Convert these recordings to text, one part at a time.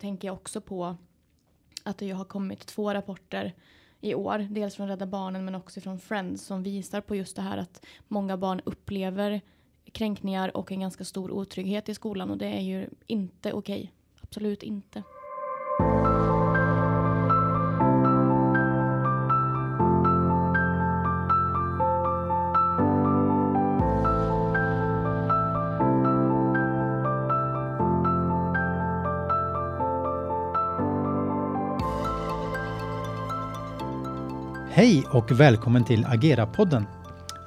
tänker jag också på att det har kommit två rapporter i år, dels från Rädda Barnen men också från Friends som visar på just det här att många barn upplever kränkningar och en ganska stor otrygghet i skolan och det är ju inte okej. Okay. Absolut inte. Hej och välkommen till Agera-podden.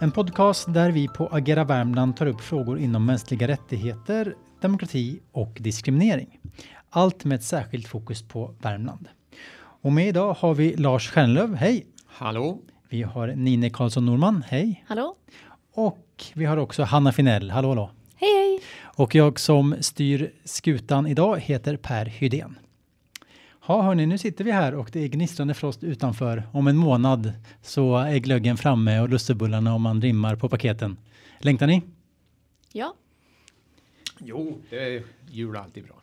En podcast där vi på Agera Värmland tar upp frågor inom mänskliga rättigheter, demokrati och diskriminering. Allt med ett särskilt fokus på Värmland. Och med idag har vi Lars Stjärnlöv, hej! Hallå! Vi har Nine Karlsson Norman, hej! Hallå! Och vi har också Hanna Finell, hallå hallå! Hej hej! Och jag som styr skutan idag heter Per Hydén. Ja, hörni, nu sitter vi här och det är gnistrande frost utanför. Om en månad så är glöggen framme och lussebullarna om man rimmar på paketen. Längtar ni? Ja. Jo, det är jul alltid bra.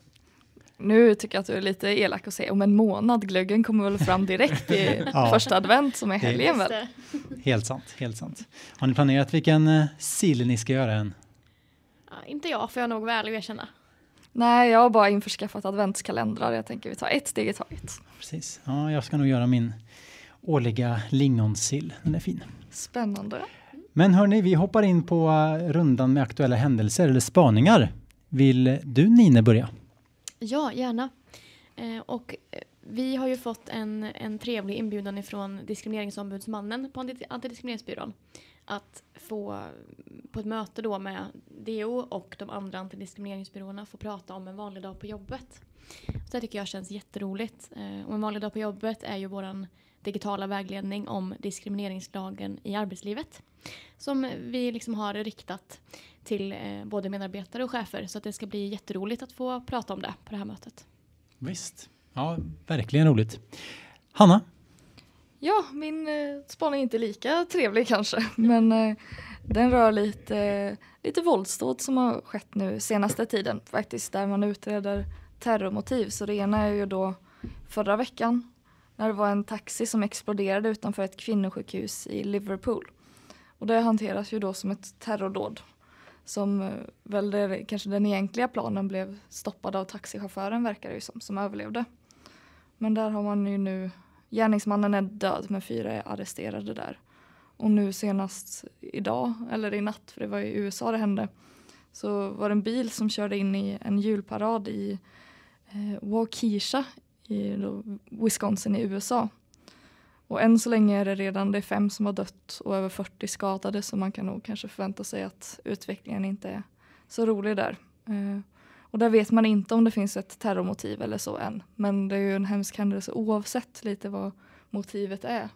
Nu tycker jag att du är lite elak och säger om en månad. Glöggen kommer väl fram direkt i ja, första advent som är helgen väl? Helt sant, helt sant. Har ni planerat vilken eh, sill ni ska göra än? Ja, inte jag, får jag nog väl erkänna. Nej, jag har bara införskaffat adventskalendrar. Jag tänker vi tar ett steg i taget. Precis. Ja, jag ska nog göra min årliga lingonsill. Den är fin. Spännande. Men hörni, vi hoppar in på uh, rundan med aktuella händelser eller spaningar. Vill du Nine börja? Ja, gärna. Eh, och eh, vi har ju fått en, en trevlig inbjudan ifrån Diskrimineringsombudsmannen på Antidiskrimineringsbyrån att få på ett möte då med DO och de andra antidiskrimineringsbyråerna få prata om en vanlig dag på jobbet. Så det tycker jag känns jätteroligt. Eh, och en vanlig dag på jobbet är ju våran digitala vägledning om diskrimineringslagen i arbetslivet. Som vi liksom har riktat till eh, både medarbetare och chefer så att det ska bli jätteroligt att få prata om det på det här mötet. Visst, ja verkligen roligt. Hanna, Ja, min eh, spaning är inte lika trevlig kanske, men eh, den rör lite, eh, lite våldsdåd som har skett nu senaste tiden faktiskt, där man utreder terrormotiv. Så det ena är ju då förra veckan när det var en taxi som exploderade utanför ett kvinnosjukhus i Liverpool. Och det hanteras ju då som ett terrordåd som eh, väl det, kanske den egentliga planen blev stoppad av taxichauffören verkar det ju som, som överlevde. Men där har man ju nu Gärningsmannen är död men fyra är arresterade där. Och nu senast idag, eller i natt, för det var i USA det hände, så var det en bil som körde in i en julparad i eh, Waukesha i då, Wisconsin i USA. Och än så länge är det redan det är fem som har dött och över 40 skadade så man kan nog kanske förvänta sig att utvecklingen inte är så rolig där. Eh, och där vet man inte om det finns ett terrormotiv eller så än. Men det är ju en hemsk händelse oavsett lite vad motivet är.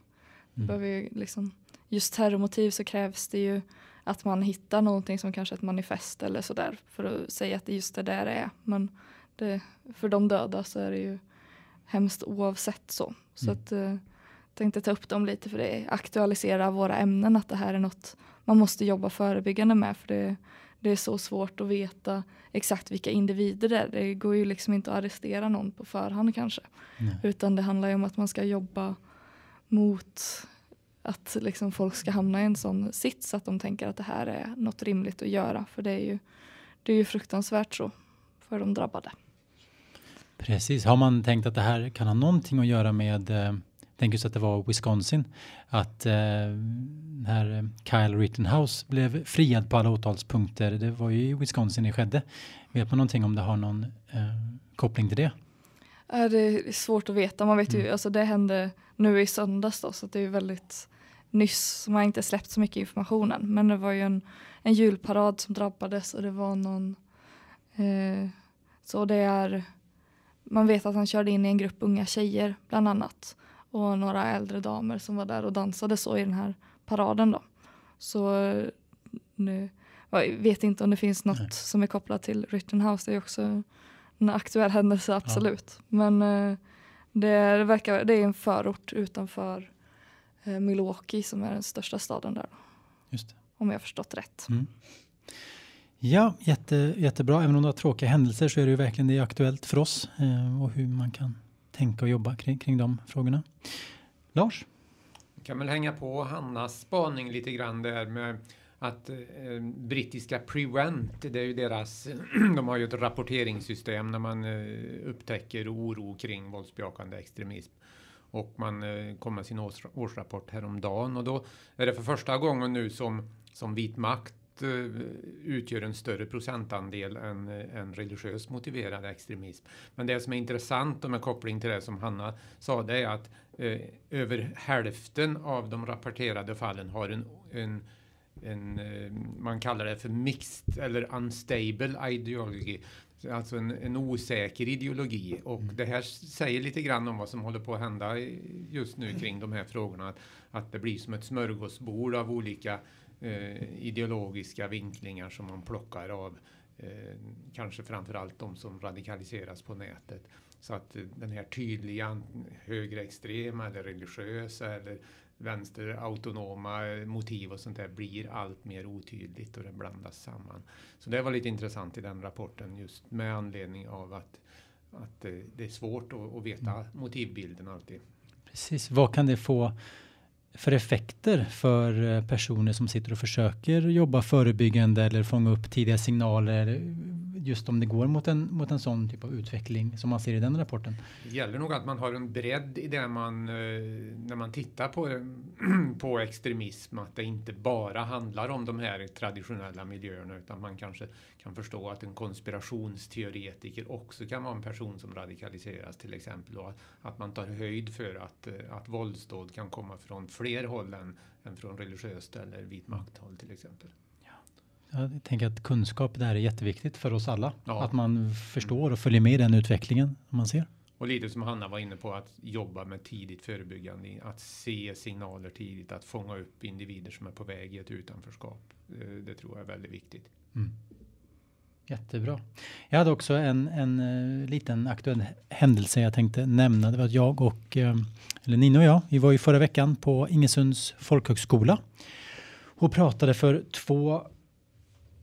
Mm. Liksom, just terrormotiv så krävs det ju att man hittar någonting som kanske ett manifest eller sådär för att säga att det just det där är. Men det, för de döda så är det ju hemskt oavsett så. Så mm. att eh, tänkte ta upp dem lite för det aktualiserar våra ämnen att det här är något man måste jobba förebyggande med för det det är så svårt att veta exakt vilka individer det är. Det går ju liksom inte att arrestera någon på förhand kanske. Nej. Utan det handlar ju om att man ska jobba mot att liksom folk ska hamna i en sån sits att de tänker att det här är något rimligt att göra. För det är ju, det är ju fruktansvärt så för de drabbade. Precis. Har man tänkt att det här kan ha någonting att göra med eh, tänker just att det var Wisconsin, att eh, när Kyle Rittenhouse blev friad på alla åtalspunkter, det var ju i Wisconsin det skedde. Vet man någonting om det har någon eh, koppling till det? Det är svårt att veta, man vet ju, mm. alltså det hände nu i söndags då, så det är väldigt nyss, så man har inte släppt så mycket information än. Men det var ju en, en julparad som drabbades och det var någon, eh, så det är, man vet att han körde in i en grupp unga tjejer bland annat och några äldre damer som var där och dansade så i den här paraden då. Så nu, jag vet inte om det finns något Nej. som är kopplat till Rittenhouse. Det är också en aktuell händelse, absolut. Ja. Men eh, det, det, verkar, det är en förort utanför eh, Milwaukee som är den största staden där. Just det. Om jag förstått rätt. Mm. Ja, jätte, jättebra. Även om det har tråkiga händelser så är det ju verkligen det aktuellt för oss eh, och hur man kan tänka och jobba kring, kring de frågorna. Lars? Jag kan väl hänga på Hannas spaning lite grann där med att eh, brittiska Prevent, det är ju deras, de har ju ett rapporteringssystem när man eh, upptäcker oro kring våldsbejakande extremism. Och man eh, kom med sin års, årsrapport häromdagen och då är det för första gången nu som, som vit makt utgör en större procentandel än, än religiöst motiverad extremism. Men det som är intressant och med koppling till det som Hanna sa, det är att eh, över hälften av de rapporterade fallen har en, en en, eh, man kallar det för mixed eller unstable ideology. Alltså en, en osäker ideologi. Och mm. det här säger lite grann om vad som håller på att hända just nu kring de här frågorna. Att, att det blir som ett smörgåsbord av olika eh, ideologiska vinklingar som man plockar av. Eh, kanske framförallt de som radikaliseras på nätet. Så att eh, den här tydliga högerextrema eller religiösa eller vänsterautonoma motiv och sånt där blir allt mer otydligt och det blandas samman. Så det var lite intressant i den rapporten just med anledning av att, att det är svårt att, att veta mm. motivbilden alltid. Precis, vad kan det få för effekter för eh, personer som sitter och försöker jobba förebyggande eller fånga upp tidiga signaler just om det går mot en, mot en sån typ av utveckling som man ser i den rapporten. Det gäller nog att man har en bredd i det man, eh, när man tittar på, på extremism, att det inte bara handlar om de här traditionella miljöerna, utan man kanske kan förstå att en konspirationsteoretiker också kan vara en person som radikaliseras till exempel, och att man tar höjd för att, eh, att våldsdåd kan komma från fler håll än, än från religiöst eller vit makthåll till exempel. Jag tänker att kunskap där är jätteviktigt för oss alla. Ja. Att man förstår och följer med i den utvecklingen man ser. Och lite som Hanna var inne på att jobba med tidigt förebyggande, att se signaler tidigt, att fånga upp individer som är på väg i ett utanförskap. Eh, det tror jag är väldigt viktigt. Mm. Jättebra. Jag hade också en, en uh, liten aktuell händelse jag tänkte nämna. Det var att jag och, uh, eller Nina och jag, vi var ju förra veckan på Ingesunds folkhögskola och pratade för två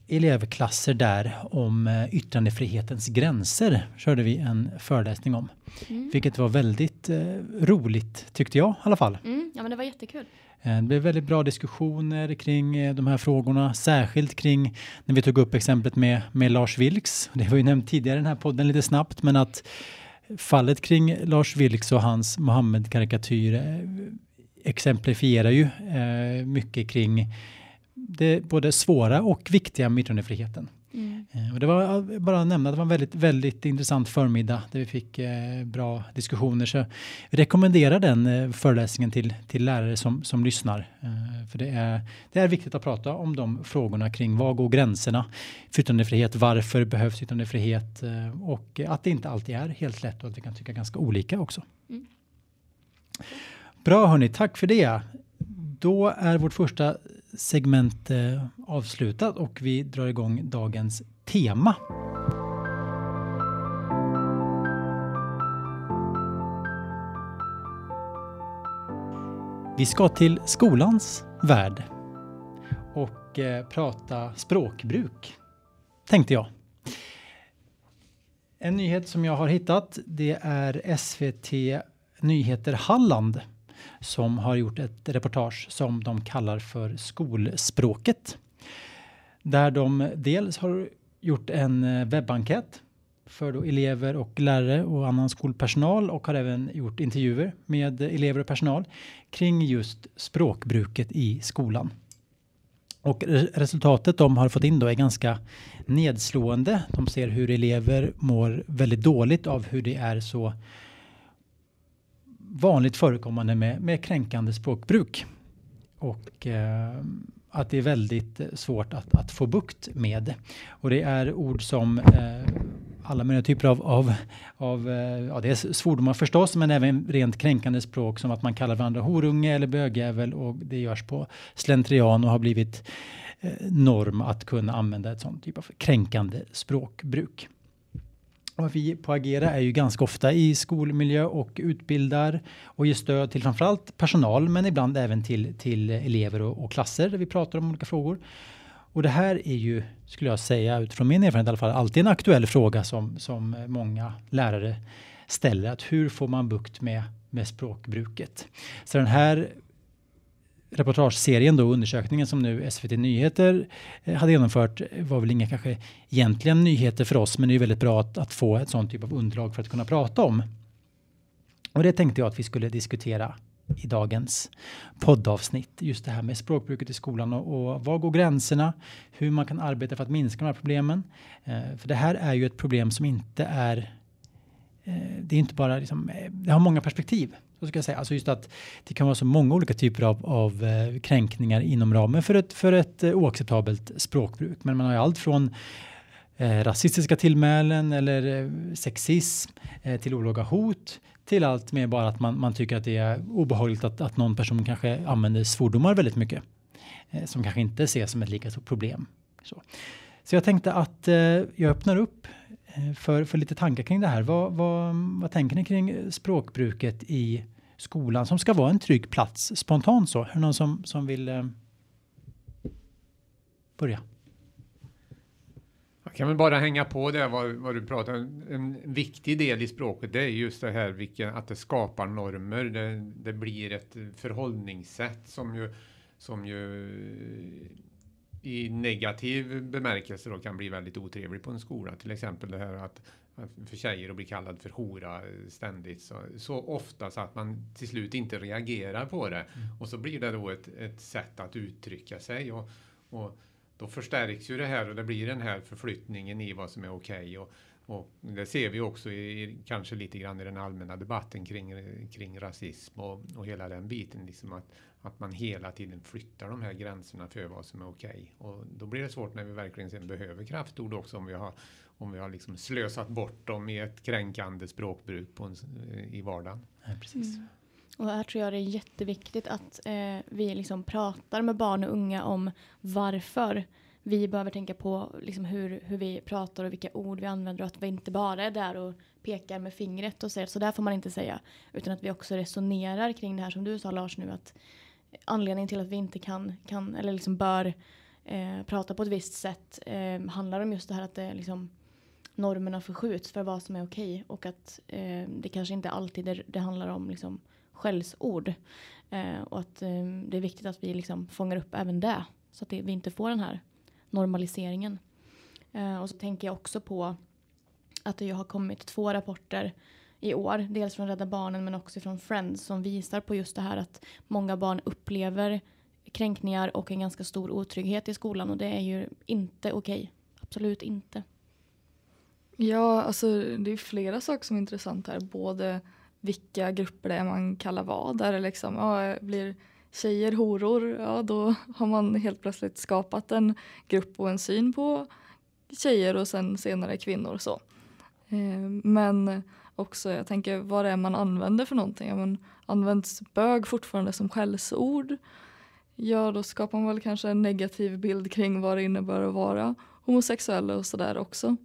elevklasser där om eh, yttrandefrihetens gränser körde vi en föreläsning om. Mm. Vilket var väldigt eh, roligt tyckte jag i alla fall. Mm, ja men det var jättekul. Eh, det blev väldigt bra diskussioner kring eh, de här frågorna, särskilt kring när vi tog upp exemplet med, med Lars Vilks. Det var ju nämnt tidigare i den här podden lite snabbt, men att fallet kring Lars Vilks och hans Mohammed-karikatyr exemplifierar ju eh, mycket kring det både svåra och viktiga med yttrandefriheten. Mm. Eh, och det var bara att nämna, det var en väldigt, väldigt intressant förmiddag där vi fick eh, bra diskussioner. Så jag rekommenderar den eh, föreläsningen till, till lärare som, som lyssnar. Eh, för det är, det är viktigt att prata om de frågorna kring vad går gränserna för yttrandefrihet, varför behövs yttrandefrihet eh, och att det inte alltid är helt lätt och att vi kan tycka ganska olika också. Mm. Bra hörni, tack för det. Då är vårt första segment eh, avslutat och vi drar igång dagens tema. Vi ska till skolans värld och eh, prata språkbruk, tänkte jag. En nyhet som jag har hittat, det är SVT Nyheter Halland som har gjort ett reportage som de kallar för skolspråket. Där de dels har gjort en eh, webbenkät för då elever och lärare och annan skolpersonal och har även gjort intervjuer med elever och personal kring just språkbruket i skolan. Och resultatet de har fått in då är ganska nedslående. De ser hur elever mår väldigt dåligt av hur det är så vanligt förekommande med, med kränkande språkbruk. Och eh, att det är väldigt eh, svårt att, att få bukt med. Och det är ord som eh, alla möjliga typer av, av, av eh, ja det är svordomar förstås, men även rent kränkande språk som att man kallar varandra horunge eller bögjävel och det görs på slentrian och har blivit eh, norm att kunna använda ett sånt typ av kränkande språkbruk. Vad vi på Agera är ju ganska ofta i skolmiljö och utbildar och ger stöd till framförallt personal men ibland även till, till elever och, och klasser där vi pratar om olika frågor. Och det här är ju, skulle jag säga utifrån min erfarenhet i alla fall, alltid en aktuell fråga som, som många lärare ställer. Att hur får man bukt med, med språkbruket? Så den här reportageserien då, undersökningen som nu SVT Nyheter eh, hade genomfört var väl inga kanske egentligen nyheter för oss, men det är väldigt bra att, att få ett sånt typ av underlag för att kunna prata om. Och det tänkte jag att vi skulle diskutera i dagens poddavsnitt. Just det här med språkbruket i skolan och, och var går gränserna? Hur man kan arbeta för att minska de här problemen. Eh, för det här är ju ett problem som inte är Eh, det är inte bara liksom, eh, det har många perspektiv. Så ska jag säga. Alltså just att det kan vara så många olika typer av, av eh, kränkningar inom ramen för ett, för ett oacceptabelt språkbruk. Men man har ju allt från eh, rasistiska tillmälen eller sexism eh, till olaga hot till allt med bara att man, man tycker att det är obehagligt att, att någon person kanske använder svordomar väldigt mycket eh, som kanske inte ses som ett lika stort problem. Så, så jag tänkte att eh, jag öppnar upp Eh, för, för lite tankar kring det här. Vad, vad, vad tänker ni kring språkbruket i skolan som ska vara en trygg plats spontant så? Är det någon som, som vill eh, börja? Jag kan väl bara hänga på det vad, vad du pratar om. En viktig del i språket det är just det här vilken, att det skapar normer. Det, det blir ett förhållningssätt som ju, som ju i negativ bemärkelse då kan bli väldigt otrevlig på en skola. Till exempel det här att, att för tjejer att bli kallad för hora ständigt så, så ofta så att man till slut inte reagerar på det. Mm. Och så blir det då ett, ett sätt att uttrycka sig. Och, och då förstärks ju det här och det blir den här förflyttningen i vad som är okej. Okay och, och det ser vi också i, kanske lite grann i den allmänna debatten kring, kring rasism och, och hela den biten. Liksom att, att man hela tiden flyttar de här gränserna för vad som är okej. Okay. Och då blir det svårt när vi verkligen sen behöver kraftord också om vi har, om vi har liksom slösat bort dem i ett kränkande språkbruk på en, i vardagen. Ja, precis. Mm. Och här tror jag det är jätteviktigt att eh, vi liksom pratar med barn och unga om varför vi behöver tänka på liksom hur, hur vi pratar och vilka ord vi använder och att vi inte bara är där och pekar med fingret och säger så där får man inte säga. Utan att vi också resonerar kring det här som du sa Lars nu att anledningen till att vi inte kan, kan eller liksom bör eh, prata på ett visst sätt eh, handlar om just det här att det liksom normerna förskjuts för vad som är okej och att eh, det kanske inte alltid är, det handlar om liksom skällsord. Eh, och att eh, det är viktigt att vi liksom fångar upp även det. Så att det, vi inte får den här normaliseringen. Eh, och så tänker jag också på att det har kommit två rapporter i år. Dels från Rädda Barnen men också från Friends som visar på just det här att många barn upplever kränkningar och en ganska stor otrygghet i skolan och det är ju inte okej. Okay. Absolut inte. Ja, alltså det är flera saker som är intressant här. Både vilka grupper det är man kallar vad. Där det liksom, ja, blir tjejer horor, ja då har man helt plötsligt skapat en grupp och en syn på tjejer och sen senare kvinnor. så. Eh, men också, jag tänker vad det är man använder för någonting. Ja, men, används bög fortfarande som skällsord? Ja, då skapar man väl kanske en negativ bild kring vad det innebär att vara homosexuell och sådär också.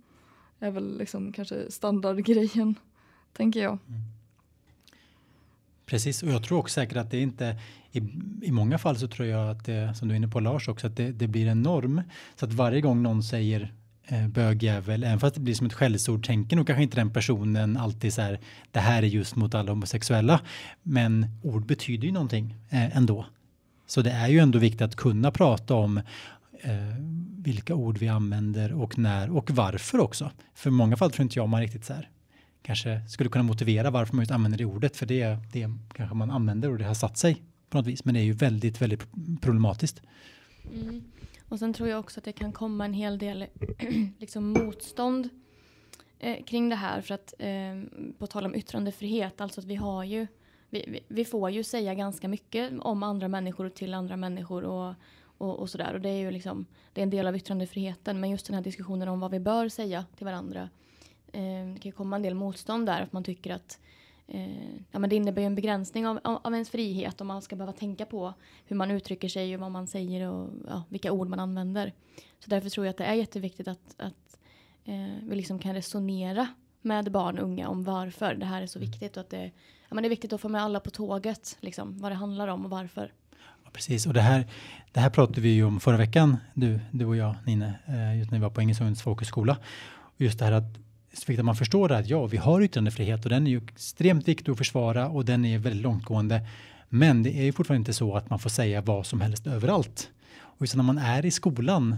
Det är väl liksom kanske standardgrejen, tänker jag. Mm. Precis, och jag tror också säkert att det inte i, i många fall så tror jag att det, som du är inne på Lars också, att det, det blir en norm. Så att varje gång någon säger eh, bögjävel, även fast det blir som ett skällsord, tänker nog kanske inte den personen alltid så här, det här är just mot alla homosexuella. Men ord betyder ju någonting eh, ändå. Så det är ju ändå viktigt att kunna prata om eh, vilka ord vi använder och när och varför också. För i många fall tror inte jag man riktigt så här kanske skulle kunna motivera varför man just använder det ordet. För det, det kanske man använder och det har satt sig på något vis. Men det är ju väldigt, väldigt problematiskt. Mm. Och sen tror jag också att det kan komma en hel del liksom motstånd eh, kring det här. För att eh, på tal om yttrandefrihet, alltså att vi har ju vi, vi, vi, får ju säga ganska mycket om andra människor och till andra människor och, och, och sådär. Och det är ju liksom, det är en del av yttrandefriheten. Men just den här diskussionen om vad vi bör säga till varandra Eh, det kan ju komma en del motstånd där, att man tycker att eh, ja, men det innebär ju en begränsning av, av, av ens frihet om man ska behöva tänka på hur man uttrycker sig och vad man säger och ja, vilka ord man använder. Så därför tror jag att det är jätteviktigt att, att eh, vi liksom kan resonera med barn och unga om varför det här är så viktigt och att det, ja, men det är viktigt att få med alla på tåget, liksom, vad det handlar om och varför Precis, och det här, det här pratade vi ju om förra veckan, du, du och jag, Nine, eh, just när vi var på Ängelsunds folkhögskola. Just det här att att man förstår att ja, vi har yttrandefrihet och den är ju extremt viktig att försvara och den är väldigt långtgående. Men det är ju fortfarande inte så att man får säga vad som helst överallt. Och just när man är i skolan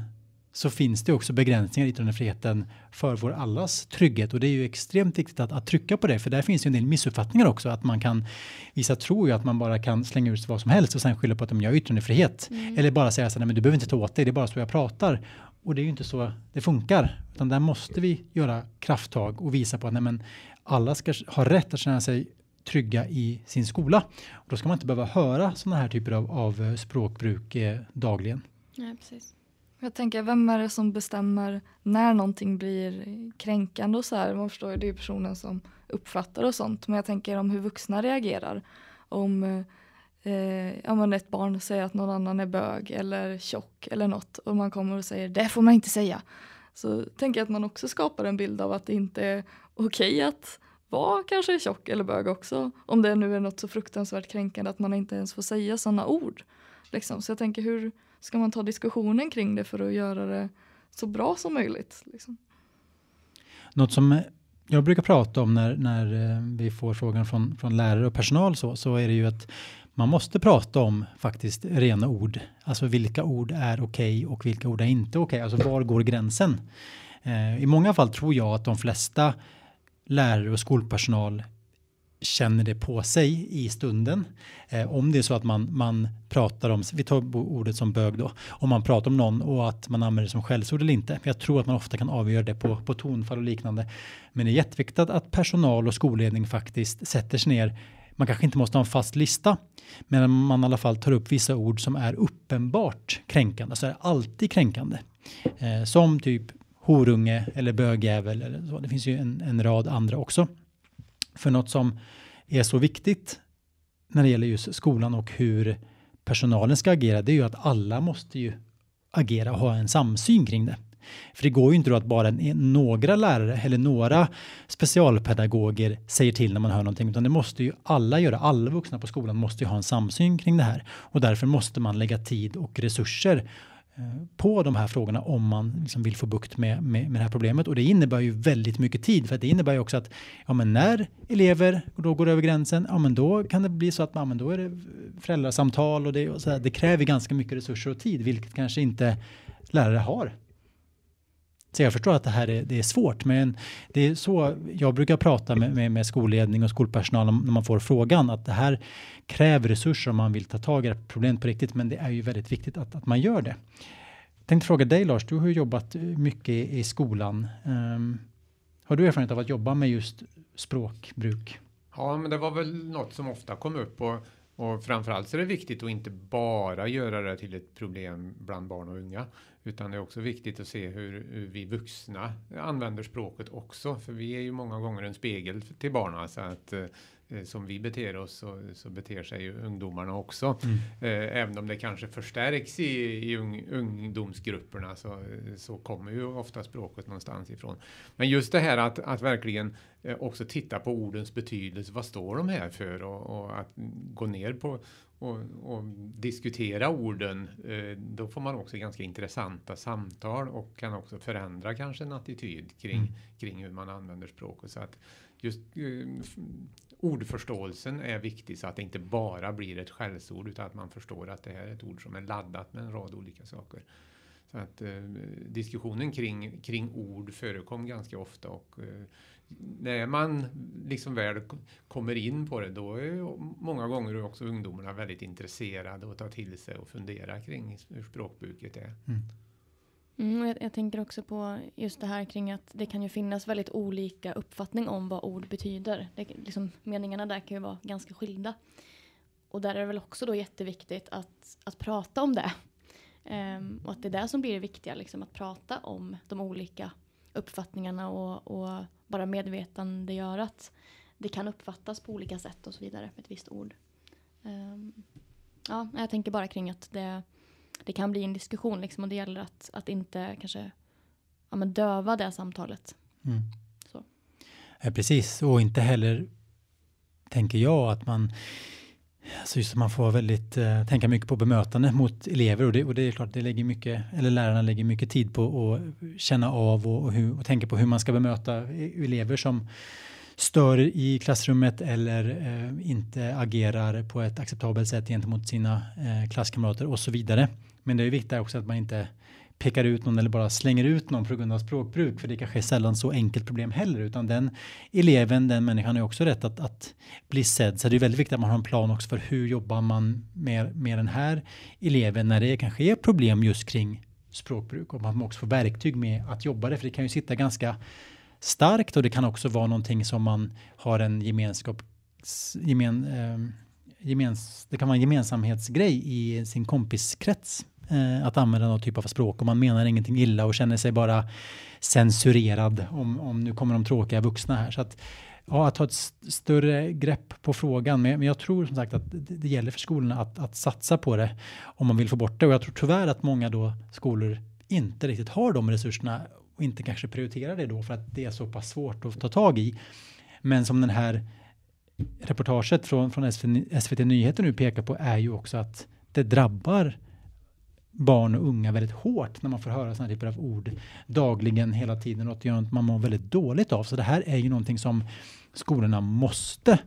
så finns det också begränsningar i yttrandefriheten för vår allas trygghet och det är ju extremt viktigt att, att trycka på det för där finns ju en del missuppfattningar också att man kan vissa tror ju att man bara kan slänga ut vad som helst och sen skylla på att de gör yttrandefrihet mm. eller bara säga så nej men du behöver inte ta åt dig det är bara så jag pratar och det är ju inte så det funkar utan där måste vi göra krafttag och visa på att nej men alla ska ha rätt att känna sig trygga i sin skola och då ska man inte behöva höra sådana här typer av, av språkbruk eh, dagligen. Ja, precis. Jag tänker, vem är det som bestämmer när någonting blir kränkande och så här? Man förstår ju, det är personen som uppfattar och sånt. Men jag tänker om hur vuxna reagerar. Om eh, eh, ja, men ett barn säger att någon annan är bög eller tjock eller något och man kommer och säger det får man inte säga. Så tänker jag att man också skapar en bild av att det inte är okej okay att vara kanske tjock eller bög också. Om det nu är något så fruktansvärt kränkande att man inte ens får säga sådana ord. Liksom. Så jag tänker hur ska man ta diskussionen kring det för att göra det så bra som möjligt. Liksom. Något som jag brukar prata om när, när eh, vi får frågan från, från lärare och personal så, så är det ju att man måste prata om faktiskt rena ord. Alltså vilka ord är okej okay och vilka ord är inte okej. Okay. Alltså var går gränsen? Eh, I många fall tror jag att de flesta lärare och skolpersonal känner det på sig i stunden. Eh, om det är så att man, man pratar om, vi tar ordet som bög då, om man pratar om någon och att man använder det som skällsord eller inte. Jag tror att man ofta kan avgöra det på, på tonfall och liknande. Men det är jätteviktigt att, att personal och skolledning faktiskt sätter sig ner. Man kanske inte måste ha en fast lista, men man i alla fall tar upp vissa ord som är uppenbart kränkande, så är alltid kränkande. Eh, som typ horunge eller bögjävel eller så. Det finns ju en, en rad andra också. För något som är så viktigt när det gäller just skolan och hur personalen ska agera, det är ju att alla måste ju agera och ha en samsyn kring det. För det går ju inte då att bara några lärare eller några specialpedagoger säger till när man hör någonting, utan det måste ju alla göra. Alla vuxna på skolan måste ju ha en samsyn kring det här och därför måste man lägga tid och resurser eh, på de här frågorna om man liksom vill få bukt med, med, med det här problemet. Och det innebär ju väldigt mycket tid för det innebär ju också att ja, men när elever då går över gränsen, ja, men då kan det bli så att ja, men då är det föräldrasamtal och det, och så här, det kräver ganska mycket resurser och tid, vilket kanske inte lärare har. Så jag förstår att det här är, det är svårt, men det är så jag brukar prata med, med, med skolledning och skolpersonal när man får frågan att det här kräver resurser om man vill ta tag i problemet på riktigt, men det är ju väldigt viktigt att, att man gör det. Jag tänkte fråga dig Lars, du har ju jobbat mycket i, i skolan. Um, har du erfarenhet av att jobba med just språkbruk? Ja, men det var väl något som ofta kom upp och, och framförallt så är det viktigt att inte bara göra det till ett problem bland barn och unga, utan det är också viktigt att se hur, hur vi vuxna använder språket också, för vi är ju många gånger en spegel till barnen, så att eh, som vi beter oss så, så beter sig ju ungdomarna också. Mm. Eh, även om det kanske förstärks i, i ung, ungdomsgrupperna så, så kommer ju ofta språket någonstans ifrån. Men just det här att, att verkligen eh, också titta på ordens betydelse. Vad står de här för? Och, och att gå ner på och, och, diskutera orden. då får man också ganska intressanta samtal och kan också förändra kanske en attityd kring, mm. kring hur man använder språket. Så att just ordförståelsen är viktig så att det inte bara blir ett skällsord utan att man förstår att det här är ett ord som är laddat med en rad olika saker. Så att eh, diskussionen kring, kring ord förekom ganska ofta och eh, när man liksom väl kommer in på det då är många gånger också ungdomarna väldigt intresserade och tar till sig och funderar kring hur språkbruket är. Mm. Mm, jag, jag, tänker också på just det här kring att det kan ju finnas väldigt olika uppfattning om vad ord betyder. Det, liksom, meningarna där kan ju vara ganska skilda. Och där är det väl också då jätteviktigt att, att prata om det. Um, och att det är det som blir det viktiga, liksom, att prata om de olika uppfattningarna och, och bara medvetandegöra att det kan uppfattas på olika sätt och så vidare med ett visst ord. Um, ja, jag tänker bara kring att det det kan bli en diskussion liksom, och det gäller att, att inte kanske ja, men döva det samtalet. Mm. Så. Ja, precis, och inte heller tänker jag att man Så just att man får väldigt uh, tänka mycket på bemötande mot elever och det, och det är klart det lägger mycket, eller lärarna lägger mycket tid på att känna av och, och, hur, och tänka på hur man ska bemöta elever som stör i klassrummet eller eh, inte agerar på ett acceptabelt sätt gentemot sina eh, klasskamrater och så vidare. Men det är viktigt också att man inte pekar ut någon eller bara slänger ut någon på grund av språkbruk, för det kanske är sällan så enkelt problem heller, utan den eleven, den människan har också rätt att, att bli sedd. Så det är väldigt viktigt att man har en plan också för hur jobbar man med, med den här eleven när det kanske är problem just kring språkbruk och man också får verktyg med att jobba det, för det kan ju sitta ganska starkt och det kan också vara någonting som man har en gemenskap, gemen, eh, gemens, det kan vara en gemensamhetsgrej i sin kompiskrets eh, att använda någon typ av språk och man menar ingenting illa och känner sig bara censurerad om, om nu kommer de tråkiga vuxna här. Så att, ja, att ta ett st större grepp på frågan. Men, men, jag tror som sagt att det, det gäller för skolorna att, att, satsa på det om man vill få bort det. Och jag tror tyvärr att många då skolor inte riktigt har de resurserna och inte kanske prioriterar det då för att det är så pass svårt att ta tag i. Men som den här reportaget från, från SVT Nyheter nu pekar på är ju också att det drabbar barn och unga väldigt hårt när man får höra sådana typer av ord dagligen hela tiden och att gör man mår väldigt dåligt av. Så det här är ju någonting som skolorna måste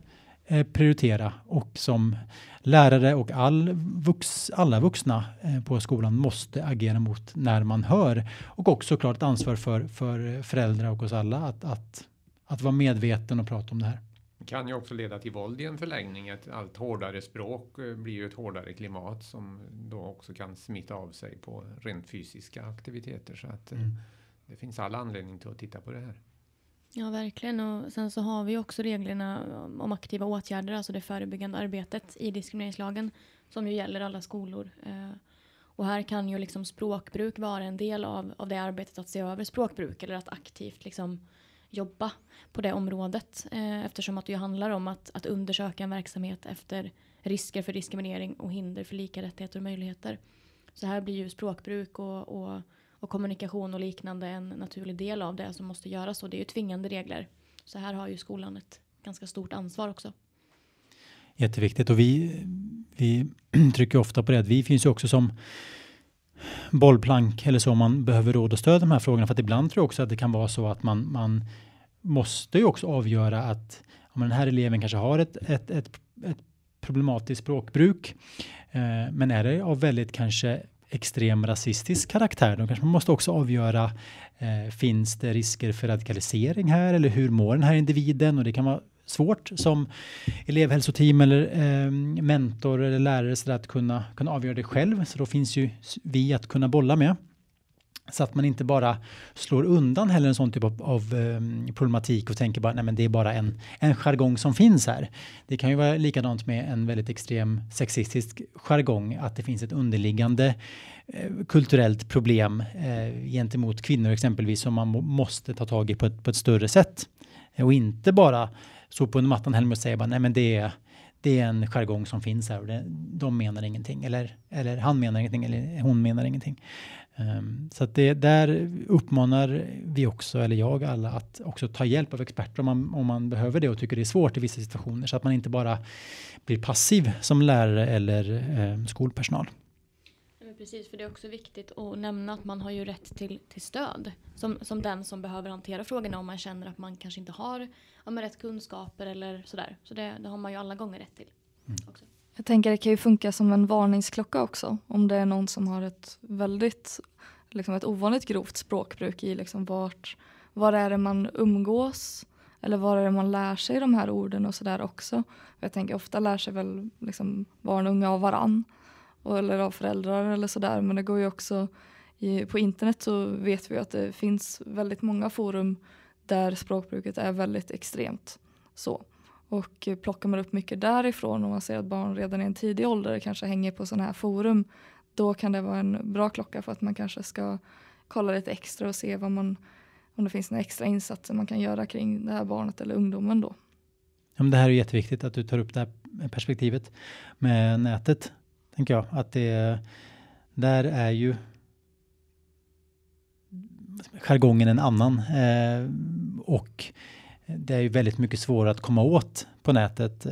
prioritera och som lärare och all vux, alla vuxna eh, på skolan måste agera mot när man hör och också klart ansvar för, för föräldrar och oss alla att, att, att vara medveten och prata om det här. Det kan ju också leda till våld i en förlängning. Ett allt hårdare språk eh, blir ju ett hårdare klimat som då också kan smitta av sig på rent fysiska aktiviteter. Så att eh, mm. det finns all anledning till att titta på det här. Ja, verkligen. Och sen så har vi också reglerna om aktiva åtgärder, alltså det förebyggande arbetet i diskrimineringslagen som ju gäller alla skolor. Eh, och här kan ju liksom språkbruk vara en del av, av det arbetet att se över språkbruk eller att aktivt liksom jobba på det området eh, eftersom att det handlar om att, att undersöka en verksamhet efter risker för diskriminering och hinder för lika rättigheter och möjligheter. Så här blir ju språkbruk och, och, och kommunikation och liknande en naturlig del av det som måste göras och det är ju tvingande regler. Så här har ju skolan ett ganska stort ansvar också. Jätteviktigt och vi, vi trycker ofta på det att vi finns ju också som bollplank eller så om man behöver råd och stöd i de här frågorna. För att ibland tror jag också att det kan vara så att man, man måste ju också avgöra att om den här eleven kanske har ett, ett, ett, ett problematiskt språkbruk. Eh, men är det av väldigt kanske extrem rasistisk karaktär, då kanske man måste också avgöra eh, finns det risker för radikalisering här eller hur mår den här individen? Och det kan vara svårt som elevhälsoteam eller eh, mentor eller lärare så att kunna, kunna avgöra det själv. Så då finns ju vi att kunna bolla med. Så att man inte bara slår undan heller en sån typ av, av um, problematik och tänker bara nej men det är bara en, en jargong som finns här. Det kan ju vara likadant med en väldigt extrem sexistisk jargong, att det finns ett underliggande eh, kulturellt problem eh, gentemot kvinnor exempelvis som man måste ta tag i på ett, på ett större sätt. Och inte bara så på mattan heller och säga bara nej men det är det är en jargong som finns här och det, de menar ingenting eller, eller han menar ingenting eller hon menar ingenting. Um, så att det, där uppmanar vi också, eller jag alla, att också ta hjälp av experter om man, om man behöver det och tycker det är svårt i vissa situationer så att man inte bara blir passiv som lärare eller um, skolpersonal. precis, för det är också viktigt att nämna att man har ju rätt till, till stöd som, som den som behöver hantera frågorna om man känner att man kanske inte har ja, rätt kunskaper eller sådär. Så det, det har man ju alla gånger rätt till. Mm. Också. Jag tänker det kan ju funka som en varningsklocka också. Om det är någon som har ett väldigt, liksom ett ovanligt grovt språkbruk i liksom vart, var är det man umgås? Eller var är det man lär sig de här orden och sådär också? Jag tänker ofta lär sig väl liksom barn och unga av varann. Eller av föräldrar eller sådär. Men det går ju också i, på internet så vet vi att det finns väldigt många forum där språkbruket är väldigt extremt. Så. Och eh, plockar man upp mycket därifrån och man ser att barn redan i en tidig ålder kanske hänger på sådana här forum, då kan det vara en bra klocka för att man kanske ska kolla lite extra och se vad man, om det finns några extra insatser man kan göra kring det här barnet eller ungdomen då. Ja, men det här är jätteviktigt att du tar upp det här perspektivet med nätet, tänker jag. Att det, där är ju jargongen en annan. Eh, och det är ju väldigt mycket svårare att komma åt på nätet.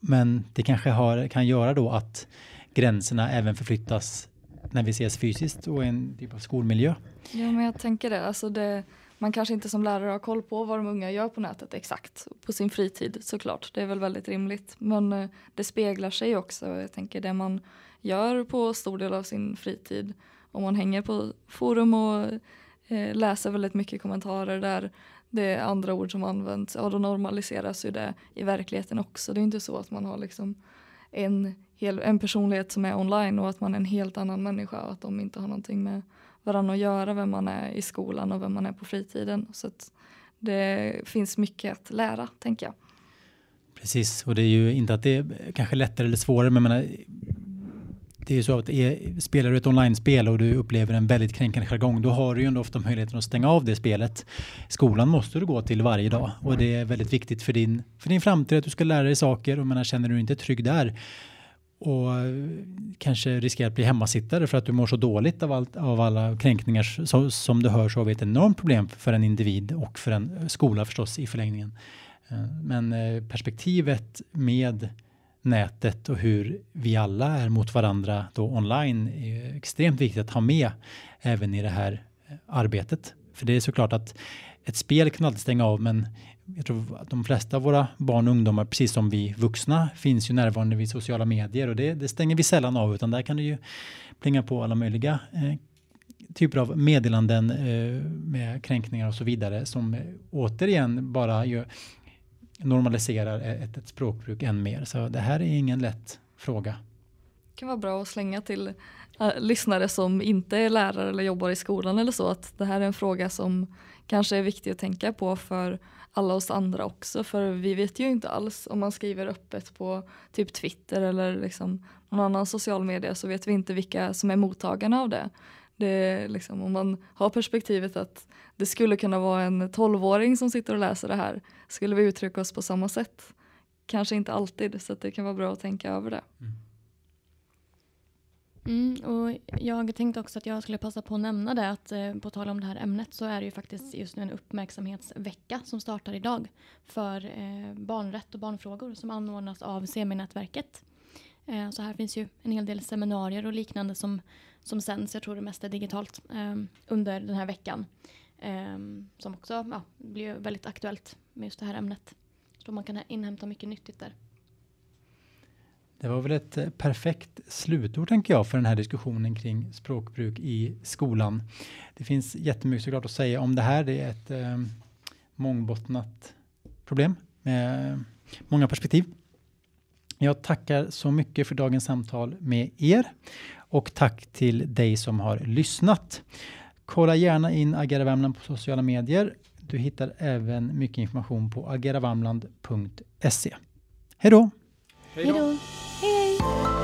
Men det kanske har, kan göra då att gränserna även förflyttas när vi ses fysiskt och i en typ av skolmiljö. Ja, men jag tänker det. Alltså det. Man kanske inte som lärare har koll på vad de unga gör på nätet exakt på sin fritid såklart. Det är väl väldigt rimligt. Men eh, det speglar sig också. Jag tänker det man gör på stor del av sin fritid. Om man hänger på forum och eh, läser väldigt mycket kommentarer där det är andra ord som används, ja då normaliseras ju det i verkligheten också. Det är inte så att man har liksom en, hel, en personlighet som är online och att man är en helt annan människa och att de inte har någonting med varandra att göra, vem man är i skolan och vem man är på fritiden. Så att det finns mycket att lära, tänker jag. Precis, och det är ju inte att det är kanske lättare eller svårare, men menar, det är ju så att är, spelar du ett online-spel och du upplever en väldigt kränkande jargong, då har du ju ändå ofta möjligheten att stänga av det spelet. Skolan måste du gå till varje dag och det är väldigt viktigt för din, för din framtid att du ska lära dig saker och menar, känner du inte trygg där och kanske riskerar att bli hemmasittare för att du mår så dåligt av, allt, av alla kränkningar så, som du hör så har vi ett enormt problem för en individ och för en skola förstås i förlängningen. Eh, men eh, perspektivet med nätet och hur vi alla är mot varandra då online är extremt viktigt att ha med även i det här eh, arbetet. För det är såklart att ett spel kan alltid stänga av men jag tror att de flesta av våra barn och ungdomar, precis som vi vuxna, finns ju närvarande vid sociala medier och det, det stänger vi sällan av utan där kan det ju plinga på alla möjliga eh, typer av meddelanden eh, med kränkningar och så vidare som eh, återigen bara gör, normaliserar e- ett, ett språkbruk än mer. Så det här är ingen lätt fråga. Det kan vara bra att slänga till äh, lyssnare som inte är lärare eller jobbar i skolan eller så att det här är en fråga som kanske är viktig att tänka på för alla oss andra också för vi vet ju inte alls om man skriver öppet på typ Twitter eller liksom någon annan social media så vet vi inte vilka som är mottagarna av det det liksom, om man har perspektivet att det skulle kunna vara en tolvåring som sitter och läser det här skulle vi uttrycka oss på samma sätt? Kanske inte alltid så det kan vara bra att tänka över det. Mm. Mm, och jag tänkte också att jag skulle passa på att nämna det att eh, på tal om det här ämnet så är det ju faktiskt just nu en uppmärksamhetsvecka som startar idag för eh, barnrätt och barnfrågor som anordnas av Seminätverket. Eh, så här finns ju en hel del seminarier och liknande som, som sänds, jag tror det mesta är digitalt, eh, under den här veckan. Eh, som också ja, blir väldigt aktuellt med just det här ämnet. Så man kan inhämta mycket nyttigt där. Det var väl ett eh, perfekt slutord tänker jag för den här diskussionen kring språkbruk i skolan. Det finns jättemycket såklart att säga om det här. Det är ett eh, mångbottnat problem med många perspektiv. Jag tackar så mycket för dagens samtal med er och tack till dig som har lyssnat. Kolla gärna in Agera Värmland på sociala medier. Du hittar även mycket information på ageravärmland.se. Hej då! Hej då!